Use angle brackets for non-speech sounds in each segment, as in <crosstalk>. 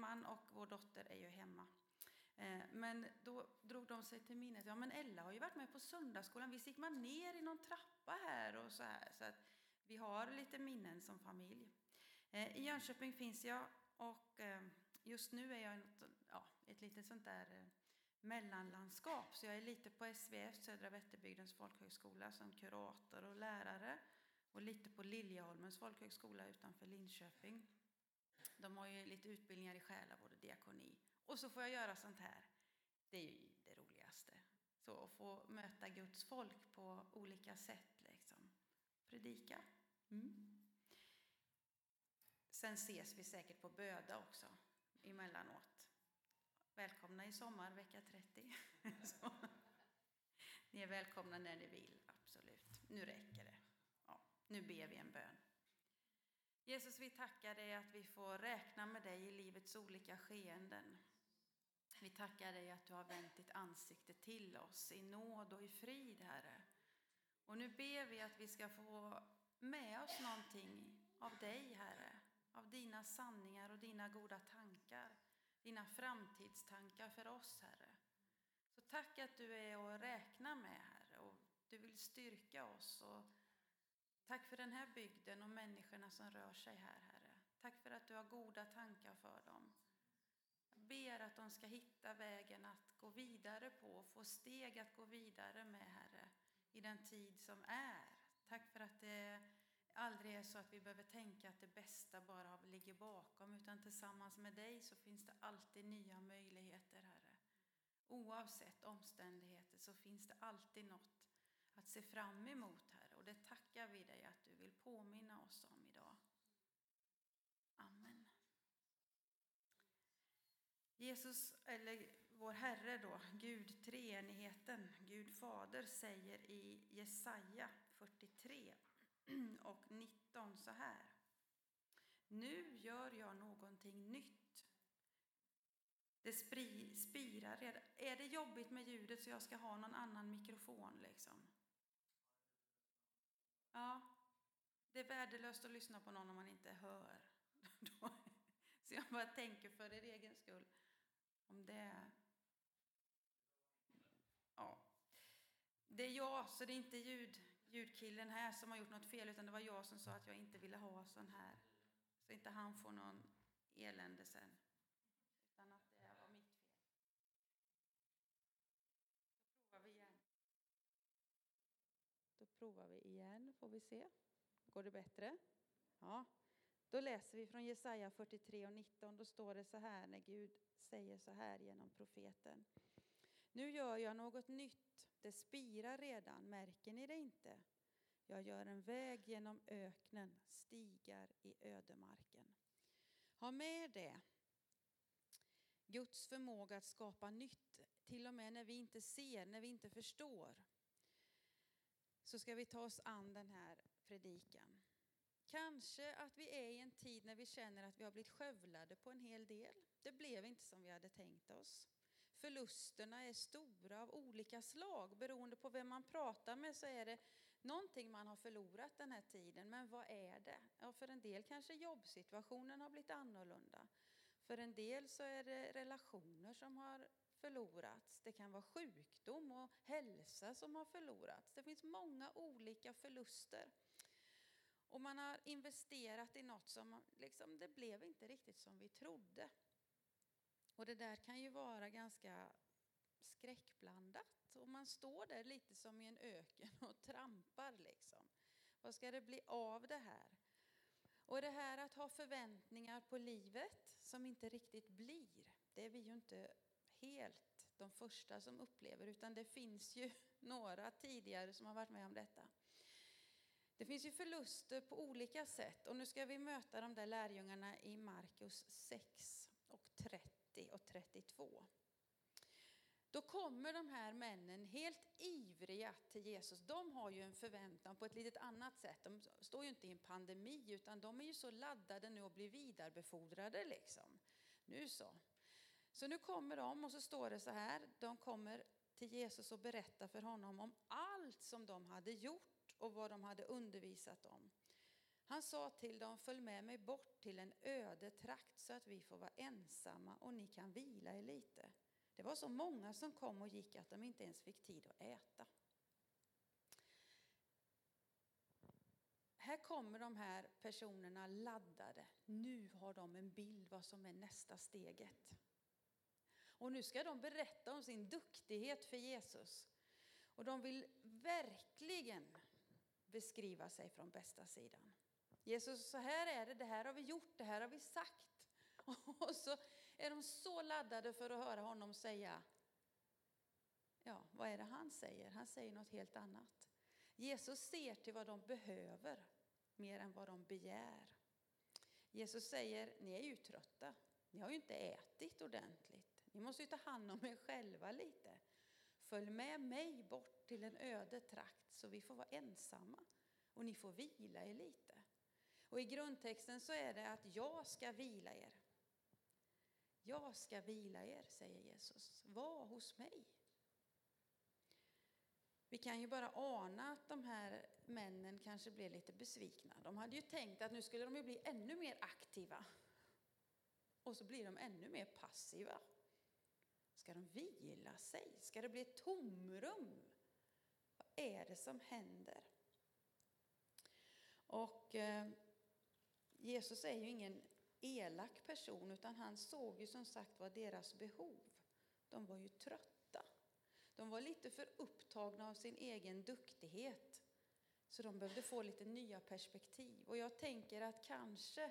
man och vår dotter är ju hemma. Eh, men då drog de sig till minnet, ja men Ella har ju varit med på söndagsskolan, visst gick man ner i någon trappa här och så här. Så att vi har lite minnen som familj. Eh, I Jönköping finns jag och eh, just nu är jag i ja, ett litet sånt där mellanlandskap. Så jag är lite på SVF, Södra Vätterbygdens folkhögskola, som kurator och lärare. Och lite på Liljeholmens folkhögskola utanför Linköping. De har ju lite utbildningar i själavård och diakoni. Och så får jag göra sånt här. Det är ju det roligaste. Så att få möta Guds folk på olika sätt. Liksom. Predika. Mm. Sen ses vi säkert på Böda också emellanåt. Välkomna i sommar, vecka 30. <laughs> Så. Ni är välkomna när ni vill, absolut. Nu räcker det. Ja, nu ber vi en bön. Jesus, vi tackar dig att vi får räkna med dig i livets olika skeenden. Vi tackar dig att du har vänt ditt ansikte till oss i nåd och i frid, Herre. Och nu ber vi att vi ska få med oss någonting av dig, Herre, av dina sanningar och dina goda tankar, dina framtidstankar för oss, Herre. Så tack att du är att räkna med, Herre, och du vill styrka oss. Och tack för den här bygden och människorna som rör sig här, Herre. Tack för att du har goda tankar för dem. Jag ber att de ska hitta vägen att gå vidare på, och få steg att gå vidare med, Herre, i den tid som är. Tack för att det aldrig är så att vi behöver tänka att det bästa bara ligger bakom, utan tillsammans med dig så finns det alltid nya möjligheter, Herre. Oavsett omständigheter så finns det alltid något att se fram emot, Herre. Och det tackar vi dig att du vill påminna oss om idag. Amen. Jesus, eller vår Herre då, Gud, treenigheten, Gud fader, säger i Jesaja 43 och 19 så här. Nu gör jag någonting nytt. Det spirar redan. Är det jobbigt med ljudet så jag ska ha någon annan mikrofon liksom? Ja, det är värdelöst att lyssna på någon om man inte hör. <laughs> Så jag bara tänker för er egen skull. Om det... Ja. Det är jag, så det är inte ljud, ljudkillen här som har gjort något fel, utan det var jag som sa att jag inte ville ha sån här. Så inte han får någon elände sen. Utan att det var mitt fel. Då provar vi igen. Då provar vi får vi se. Går det bättre? Ja. Då läser vi från Jesaja 43 och 19. Då står det så här när Gud säger så här genom profeten. Nu gör jag något nytt. Det spirar redan. Märker ni det inte? Jag gör en väg genom öknen, stigar i ödemarken. Ha med det. Guds förmåga att skapa nytt, till och med när vi inte ser, när vi inte förstår. Så ska vi ta oss an den här predikan. Kanske att vi är i en tid när vi känner att vi har blivit skövlade på en hel del. Det blev inte som vi hade tänkt oss. Förlusterna är stora av olika slag. Beroende på vem man pratar med så är det någonting man har förlorat den här tiden. Men vad är det? Ja, för en del kanske jobbsituationen har blivit annorlunda. För en del så är det relationer som har förlorats. Det kan vara sjukdom och hälsa som har förlorats. Det finns många olika förluster. Och man har investerat i något som liksom, det blev inte riktigt som vi trodde. Och det där kan ju vara ganska skräckblandat. Och man står där lite som i en öken och trampar liksom. Vad ska det bli av det här? Och det här att ha förväntningar på livet som inte riktigt blir, det är vi ju inte helt de första som upplever, utan det finns ju <laughs> några tidigare som har varit med om detta. Det finns ju förluster på olika sätt och nu ska vi möta de där lärjungarna i Markus 6 och 30 och 32. Då kommer de här männen helt ivriga till Jesus. De har ju en förväntan på ett litet annat sätt. De står ju inte i en pandemi utan de är ju så laddade nu och blir vidarebefordrade liksom. Nu så. Så nu kommer de och så står det så här. De kommer till Jesus och berättar för honom om allt som de hade gjort och vad de hade undervisat om. Han sa till dem, följ med mig bort till en öde trakt så att vi får vara ensamma och ni kan vila er lite. Det var så många som kom och gick att de inte ens fick tid att äta. Här kommer de här personerna laddade. Nu har de en bild vad som är nästa steget. Och nu ska de berätta om sin duktighet för Jesus. Och de vill verkligen beskriva sig från bästa sidan. Jesus, så här är det, det här har vi gjort, det här har vi sagt. <laughs> Och så är de så laddade för att höra honom säga, ja, vad är det han säger? Han säger något helt annat. Jesus ser till vad de behöver mer än vad de begär. Jesus säger, ni är ju trötta. Ni har ju inte ätit ordentligt. Ni måste ju ta hand om er själva lite. Följ med mig bort till en öde trakt så vi får vara ensamma och ni får vila er lite. Och i grundtexten så är det att jag ska vila er. Jag ska vila er, säger Jesus. Var hos mig. Vi kan ju bara ana att de här männen kanske blev lite besvikna. De hade ju tänkt att nu skulle de ju bli ännu mer aktiva. Och så blir de ännu mer passiva. Ska de vila sig? Ska det bli ett tomrum? Vad är det som händer? Och eh, Jesus är ju ingen elak person, utan han såg ju som sagt var deras behov. De var ju trötta. De var lite för upptagna av sin egen duktighet, så de behövde få lite nya perspektiv. Och jag tänker att kanske,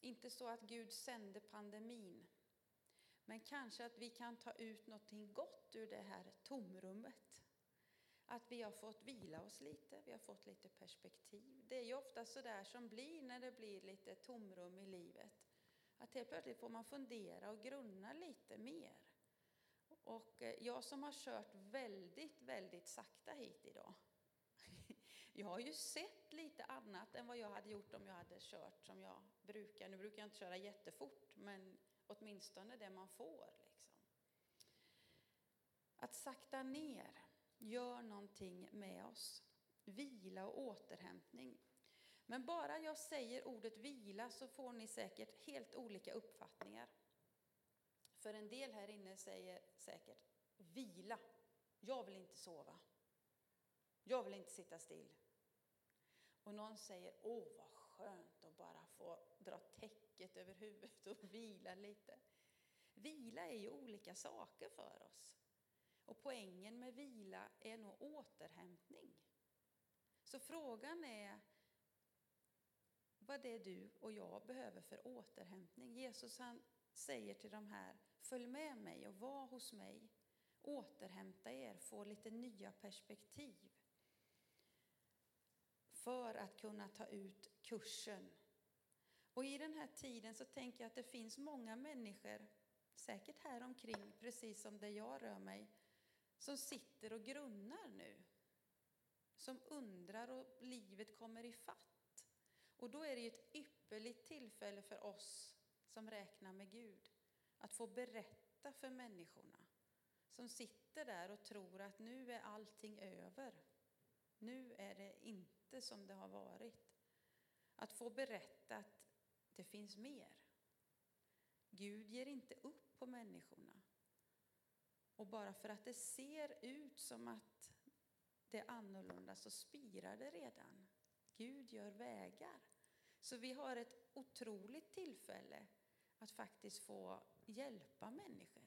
inte så att Gud sände pandemin, men kanske att vi kan ta ut någonting gott ur det här tomrummet. Att vi har fått vila oss lite, vi har fått lite perspektiv. Det är ju ofta så där som blir när det blir lite tomrum i livet. Att helt plötsligt får man fundera och grunna lite mer. Och eh, jag som har kört väldigt, väldigt sakta hit idag. <laughs> Jag har ju sett lite annat än vad jag hade gjort om jag hade kört som jag brukar. Nu brukar jag inte köra jättefort, men åtminstone det man får. Liksom. Att sakta ner gör någonting med oss. Vila och återhämtning. Men bara jag säger ordet vila så får ni säkert helt olika uppfattningar. För en del här inne säger säkert vila. Jag vill inte sova. Jag vill inte sitta still. Och någon säger, åh vad skönt att bara få dra täcket över huvudet och <laughs> vila lite. Vila är ju olika saker för oss. Och poängen med vila är nog återhämtning. Så frågan är vad det är du och jag behöver för återhämtning. Jesus han säger till de här, följ med mig och var hos mig. Återhämta er, få lite nya perspektiv. För att kunna ta ut kursen. Och i den här tiden så tänker jag att det finns många människor, säkert här omkring, precis som där jag rör mig, som sitter och grunnar nu. Som undrar och livet kommer i fatt. Och då är det ett ypperligt tillfälle för oss som räknar med Gud att få berätta för människorna som sitter där och tror att nu är allting över. Nu är det inte som det har varit. Att få berätta att det finns mer. Gud ger inte upp på människorna. Och bara för att det ser ut som att det är annorlunda så spirar det redan. Gud gör vägar. Så vi har ett otroligt tillfälle att faktiskt få hjälpa människor.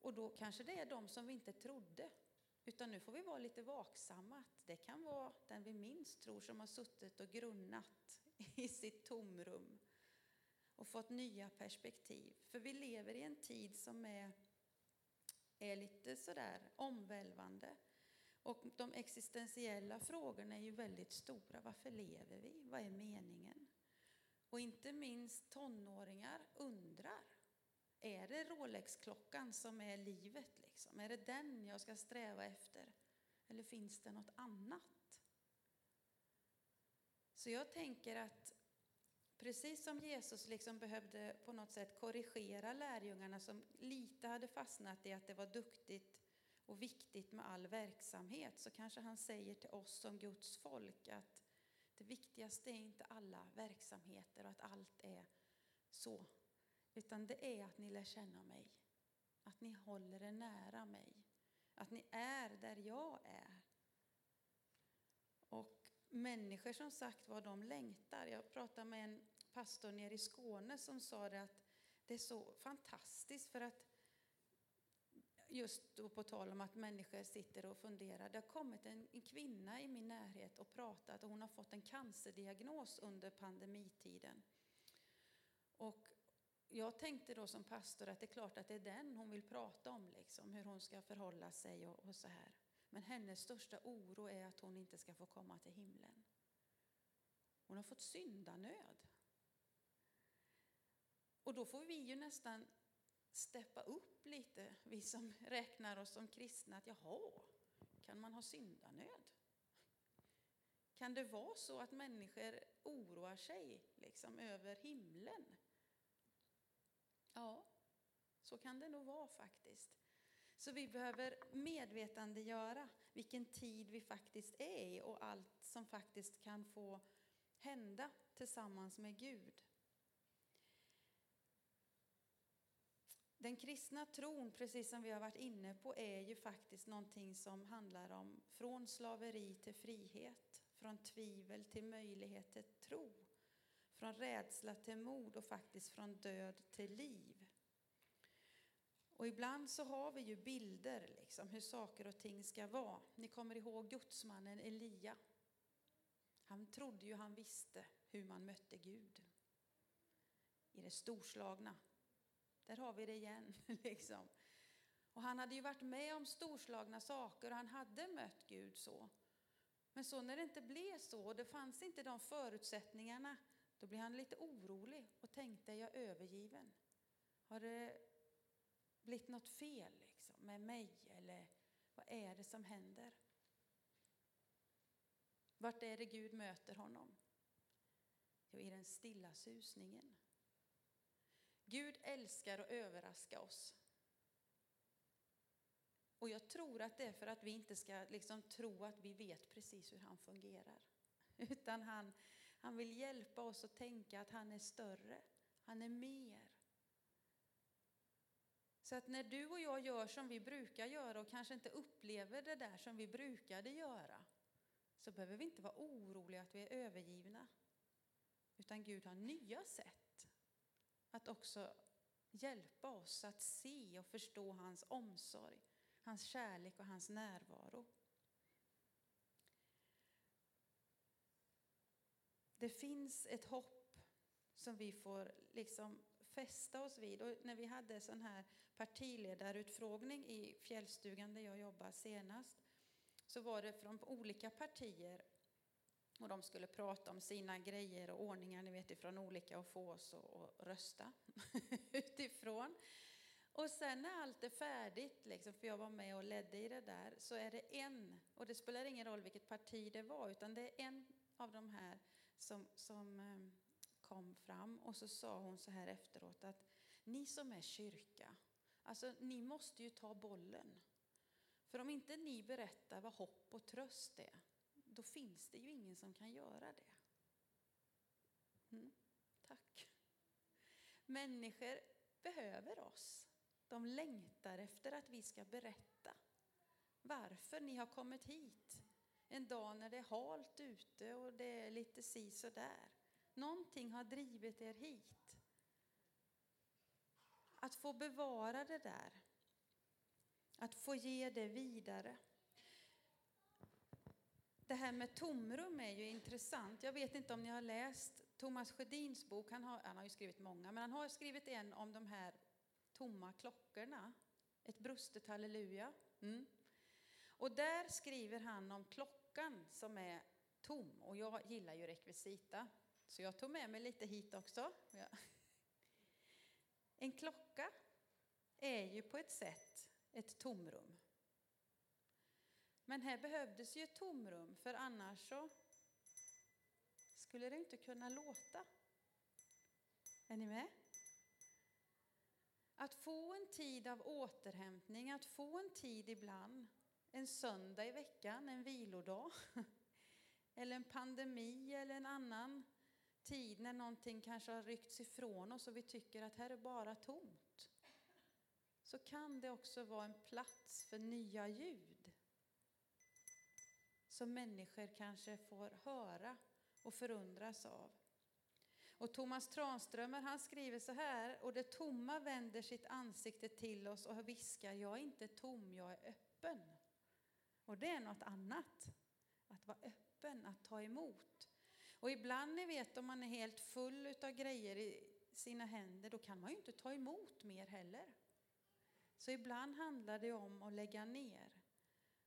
Och då kanske det är de som vi inte trodde. Utan nu får vi vara lite vaksamma. Att det kan vara den vi minst tror som har suttit och grunnat <laughs> i sitt tomrum och fått nya perspektiv. För vi lever i en tid som är är lite sådär omvälvande. Och de existentiella frågorna är ju väldigt stora. Varför lever vi? Vad är meningen? Och inte minst tonåringar undrar. Är det Rolex-klockan som är livet? Liksom? Är det den jag ska sträva efter? Eller finns det något annat? Så jag tänker att Precis som Jesus liksom behövde på något sätt korrigera lärjungarna som lite hade fastnat i att det var duktigt och viktigt med all verksamhet så kanske han säger till oss som Guds folk att Det viktigaste är inte alla verksamheter och att allt är så. Utan det är att ni lär känna mig. Att ni håller er nära mig. Att ni är där jag är. Och människor som sagt vad de längtar. Jag pratade med en pastor nere i Skåne som sa det att det är så fantastiskt för att just då på tal om att människor sitter och funderar. Det har kommit en, en kvinna i min närhet och pratat och hon har fått en cancerdiagnos under pandemitiden. Och jag tänkte då som pastor att det är klart att det är den hon vill prata om, liksom, hur hon ska förhålla sig och, och så här. Men hennes största oro är att hon inte ska få komma till himlen. Hon har fått syndanöd. Och då får vi ju nästan steppa upp lite, vi som räknar oss som kristna, att jaha, kan man ha syndanöd? Kan det vara så att människor oroar sig liksom över himlen? Ja, så kan det nog vara faktiskt. Så vi behöver medvetandegöra vilken tid vi faktiskt är i och allt som faktiskt kan få hända tillsammans med Gud. Den kristna tron, precis som vi har varit inne på, är ju faktiskt någonting som handlar om från slaveri till frihet, från tvivel till möjlighet till tro, från rädsla till mod och faktiskt från död till liv. Och ibland så har vi ju bilder, liksom, hur saker och ting ska vara. Ni kommer ihåg gudsmannen Elia. Han trodde ju han visste hur man mötte Gud. I det storslagna. Där har vi det igen. <laughs> Liksom. Och han hade ju varit med om storslagna saker och han hade mött Gud så. Men så när det inte blev så och det fanns inte de förutsättningarna, då blev han lite orolig och tänkte, är jag övergiven? Har det blivit något fel liksom, med mig eller vad är det som händer? Vart är det Gud möter honom? Jo, i den stilla susningen. Gud älskar att överraska oss. Och jag tror att det är för att vi inte ska liksom tro att vi vet precis hur han fungerar. <laughs> Utan han, han vill hjälpa oss att tänka att han är större, han är mer. Så att när du och jag gör som vi brukar göra och kanske inte upplever det där som vi brukade göra, så behöver vi inte vara oroliga att vi är övergivna. Utan Gud har nya sätt att också hjälpa oss att se och förstå hans omsorg, hans kärlek och hans närvaro. Det finns ett hopp som vi får liksom fästa oss vid. Och när vi hade sån här partiledarutfrågning i fjällstugan där jag jobbar senast, så var det från olika partier och de skulle prata om sina grejer och ordningar, ni vet ifrån olika och få oss att rösta <laughs> utifrån. Och sen när allt är färdigt, liksom, för jag var med och ledde i det där, så är det en, och det spelar ingen roll vilket parti det var, utan det är en av de här som, som eh, kom fram och så sa hon så här efteråt att ni som är kyrka, alltså ni måste ju ta bollen. För om inte ni berättar vad hopp och tröst är, då finns det ju ingen som kan göra det. Mm, tack. Människor behöver oss. De längtar efter att vi ska berätta varför ni har kommit hit en dag när det är halt ute och det är lite si så där. Någonting har drivit er hit. Att få bevara det där. Att få ge det vidare. Det här med tomrum är ju intressant. Jag vet inte om ni har läst Thomas Sjödins bok. Han har, han har ju skrivit många, men han har skrivit en om de här tomma klockorna. Ett brustet halleluja. Mm. Och där skriver han om klockan som är tom. Och jag gillar ju rekvisita, så jag tog med mig lite hit också. En klocka är ju på ett sätt ett tomrum. Men här behövdes ju ett tomrum, för annars så skulle det inte kunna låta. Är ni med? Att få en tid av återhämtning, att få en tid ibland, en söndag i veckan, en vilodag, <laughs> eller en pandemi eller en annan tid när någonting kanske har ryckts ifrån oss och vi tycker att här är bara tomt. Så kan det också vara en plats för nya ljud. Som människor kanske får höra och förundras av. Och Thomas Tranströmer han skriver så här, och det tomma vänder sitt ansikte till oss och viskar, jag är inte tom, jag är öppen. Och det är något annat, att vara öppen, att ta emot. Och ibland, ni vet, om man är helt full av grejer i sina händer, då kan man ju inte ta emot mer heller. Så ibland handlar det om att lägga ner.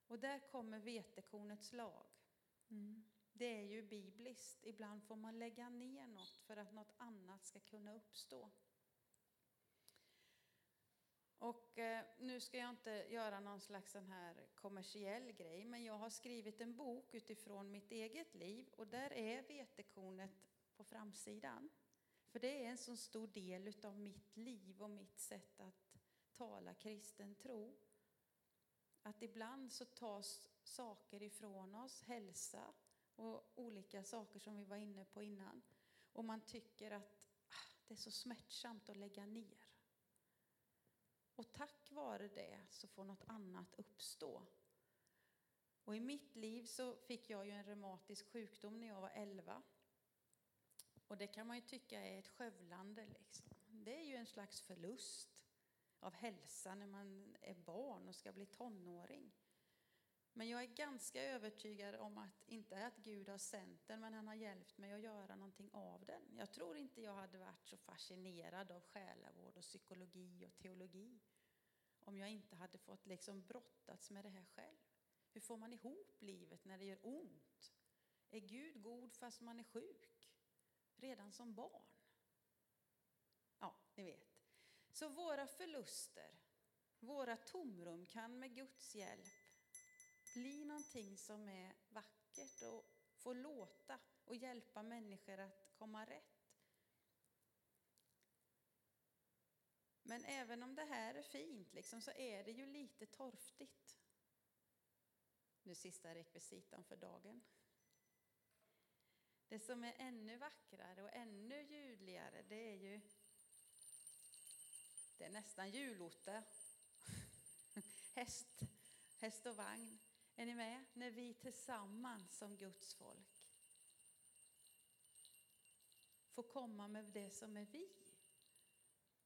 Och där kommer vetekornets lag. Mm. Det är ju bibliskt. Ibland får man lägga ner något för att något annat ska kunna uppstå. Och eh, nu ska jag inte göra någon slags sån här kommersiell grej, men jag har skrivit en bok utifrån mitt eget liv och där är vetekornet på framsidan. För det är en så stor del av mitt liv och mitt sätt att tala kristen tro. Att ibland så tas saker ifrån oss, hälsa och olika saker som vi var inne på innan. Och man tycker att ah, det är så smärtsamt att lägga ner. Och tack vare det så får något annat uppstå. Och i mitt liv så fick jag ju en reumatisk sjukdom när jag var 11. Och det kan man ju tycka är ett skövlande. Liksom. Det är ju en slags förlust av hälsa när man är barn och ska bli tonåring. Men jag är ganska övertygad om att, inte att Gud har sänt den, men han har hjälpt mig att göra någonting av den. Jag tror inte jag hade varit så fascinerad av själavård och psykologi och teologi om jag inte hade fått liksom brottats med det här själv. Hur får man ihop livet när det gör ont? Är Gud god fast man är sjuk? Redan som barn? Ja, ni vet. Så våra förluster, våra tomrum kan med Guds hjälp bli någonting som är vackert och få låta och hjälpa människor att komma rätt. Men även om det här är fint liksom, så är det ju lite torftigt. Nu sista rekvisitan för dagen. Det som är ännu vackrare och ännu ljudligare det är ju det är nästan julotta. <laughs> Häst, häst och vagn. Är ni med? När vi tillsammans som Guds folk får komma med det som är vi.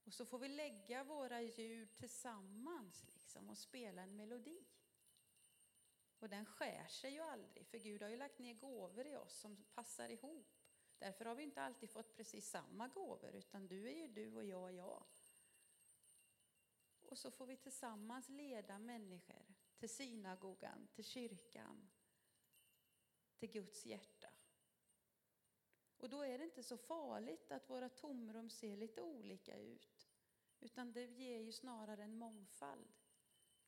Och så får vi lägga våra ljud tillsammans liksom och spela en melodi. Och den skär sig ju aldrig, för Gud har ju lagt ner gåvor i oss som passar ihop. Därför har vi inte alltid fått precis samma gåvor, utan du är ju du och jag är jag. Och så får vi tillsammans leda människor till synagogan, till kyrkan, till Guds hjärta. Och då är det inte så farligt att våra tomrum ser lite olika ut. Utan det ger ju snarare en mångfald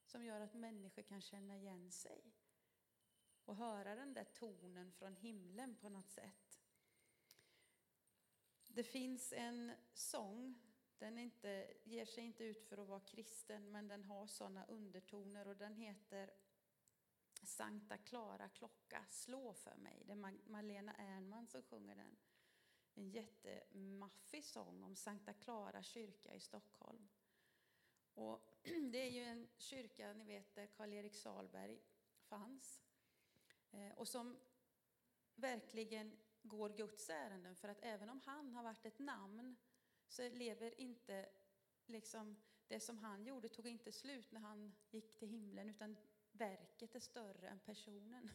som gör att människor kan känna igen sig och höra den där tonen från himlen på något sätt. Det finns en sång den inte, ger sig inte ut för att vara kristen, men den har sådana undertoner och den heter Sankta Klara klocka, slå för mig. Det är Malena Ernman som sjunger den. En jättemaffig sång om Sankta Klara kyrka i Stockholm. Och <clears throat> det är ju en kyrka, ni vet, där Karl-Erik Salberg fanns. Eh, och som verkligen går Guds ärenden, för att även om han har varit ett namn så lever inte liksom det som han gjorde tog inte slut när han gick till himlen utan verket är större än personen.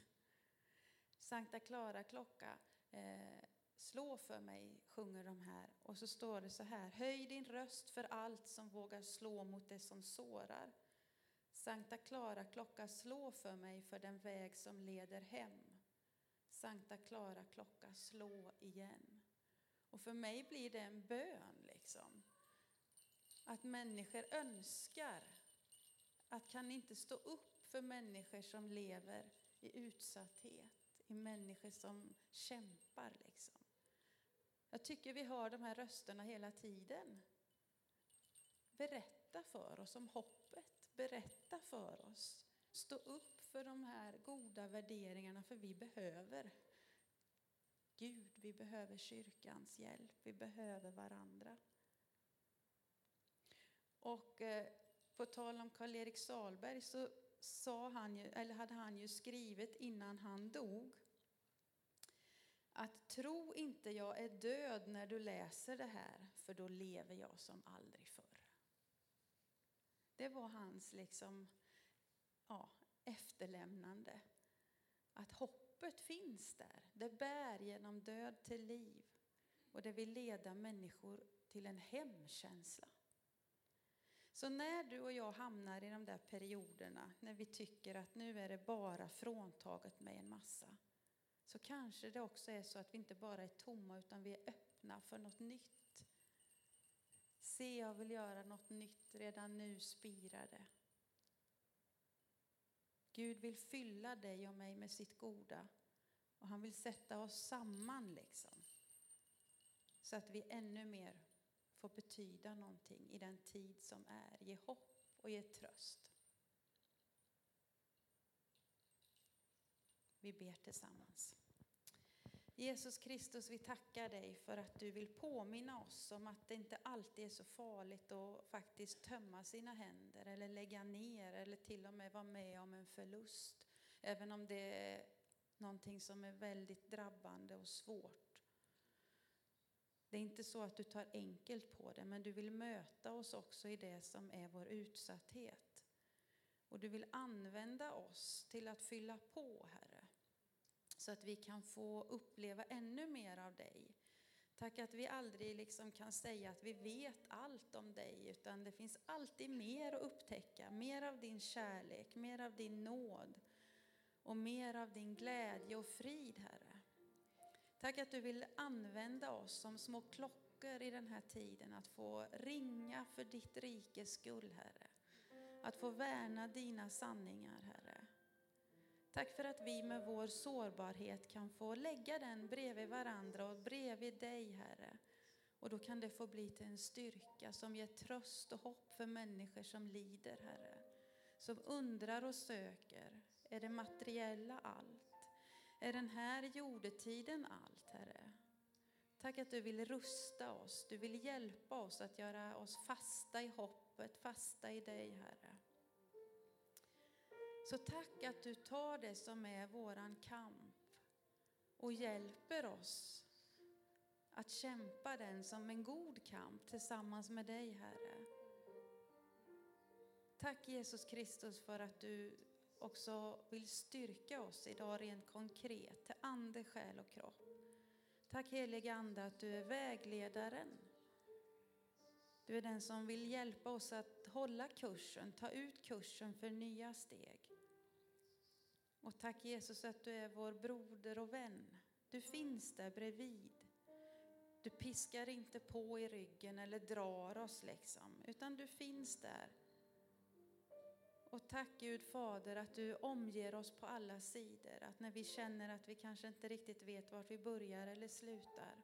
Sankta Clara klocka, eh, slå för mig, sjunger de här. Och så står det så här, höj din röst för allt som vågar slå mot det som sårar. Sankta Clara klocka, slå för mig för den väg som leder hem. Sankta Clara klocka, slå igen. Och för mig blir det en bön liksom. Att människor önskar att kan inte stå upp för människor som lever i utsatthet, i människor som kämpar liksom. Jag tycker vi hör de här rösterna hela tiden. Berätta för oss om hoppet, berätta för oss. Stå upp för de här goda värderingarna, för vi behöver Gud, vi behöver kyrkans hjälp, vi behöver varandra. Och eh, på tal om Karl-Erik Salberg så sa han ju, eller hade han ju skrivit innan han dog att tro inte jag är död när du läser det här, för då lever jag som aldrig förr. Det var hans liksom, ja, efterlämnande. Att hoppet finns där. Det bär genom död till liv. Och det vill leda människor till en hemkänsla. Så när du och jag hamnar i de där perioderna, när vi tycker att nu är det bara fråntaget med en massa, så kanske det också är så att vi inte bara är tomma utan vi är öppna för något nytt. Se, jag vill göra något nytt, redan nu spirar det. Gud vill fylla dig och mig med sitt goda och han vill sätta oss samman liksom. Så att vi ännu mer får betyda någonting i den tid som är. Ge hopp och ge tröst. Vi ber tillsammans. Jesus Kristus, vi tackar dig för att du vill påminna oss om att det inte alltid är så farligt att faktiskt tömma sina händer eller lägga ner eller till och med vara med om en förlust. Även om det är någonting som är väldigt drabbande och svårt. Det är inte så att du tar enkelt på det, men du vill möta oss också i det som är vår utsatthet. Och du vill använda oss till att fylla på, Herre så att vi kan få uppleva ännu mer av dig. Tack att vi aldrig liksom kan säga att vi vet allt om dig, utan det finns alltid mer att upptäcka. Mer av din kärlek, mer av din nåd och mer av din glädje och frid, Herre. Tack att du vill använda oss som små klockor i den här tiden, att få ringa för ditt rikes skull, Herre. Att få värna dina sanningar, Herre. Tack för att vi med vår sårbarhet kan få lägga den bredvid varandra och bredvid dig, Herre. Och då kan det få bli till en styrka som ger tröst och hopp för människor som lider, Herre. Som undrar och söker. Är det materiella allt? Är den här jordetiden allt, Herre? Tack att du vill rusta oss. Du vill hjälpa oss att göra oss fasta i hoppet, fasta i dig, Herre. Så tack att du tar det som är våran kamp och hjälper oss att kämpa den som en god kamp tillsammans med dig, Herre. Tack Jesus Kristus för att du också vill styrka oss idag rent konkret till ande, själ och kropp. Tack heliga Ande att du är vägledaren. Du är den som vill hjälpa oss att hålla kursen, ta ut kursen för nya steg. Och tack Jesus att du är vår broder och vän. Du finns där bredvid. Du piskar inte på i ryggen eller drar oss liksom, utan du finns där. Och tack Gud Fader att du omger oss på alla sidor. Att när vi känner att vi kanske inte riktigt vet vart vi börjar eller slutar.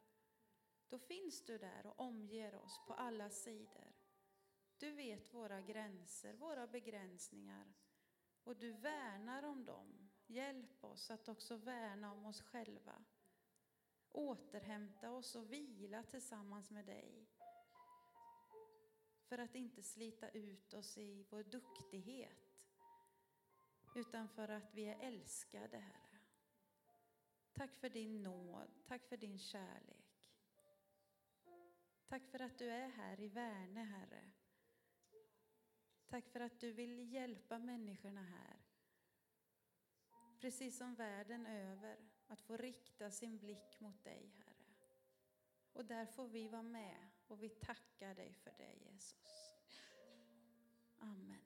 Då finns du där och omger oss på alla sidor. Du vet våra gränser, våra begränsningar. Och du värnar om dem. Hjälp oss att också värna om oss själva. Återhämta oss och vila tillsammans med dig. För att inte slita ut oss i vår duktighet. Utan för att vi är älskade, Herre. Tack för din nåd, tack för din kärlek. Tack för att du är här i Värne, Herre. Tack för att du vill hjälpa människorna här precis som världen över, att få rikta sin blick mot dig, Herre. Och där får vi vara med och vi tackar dig för det, Jesus. Amen.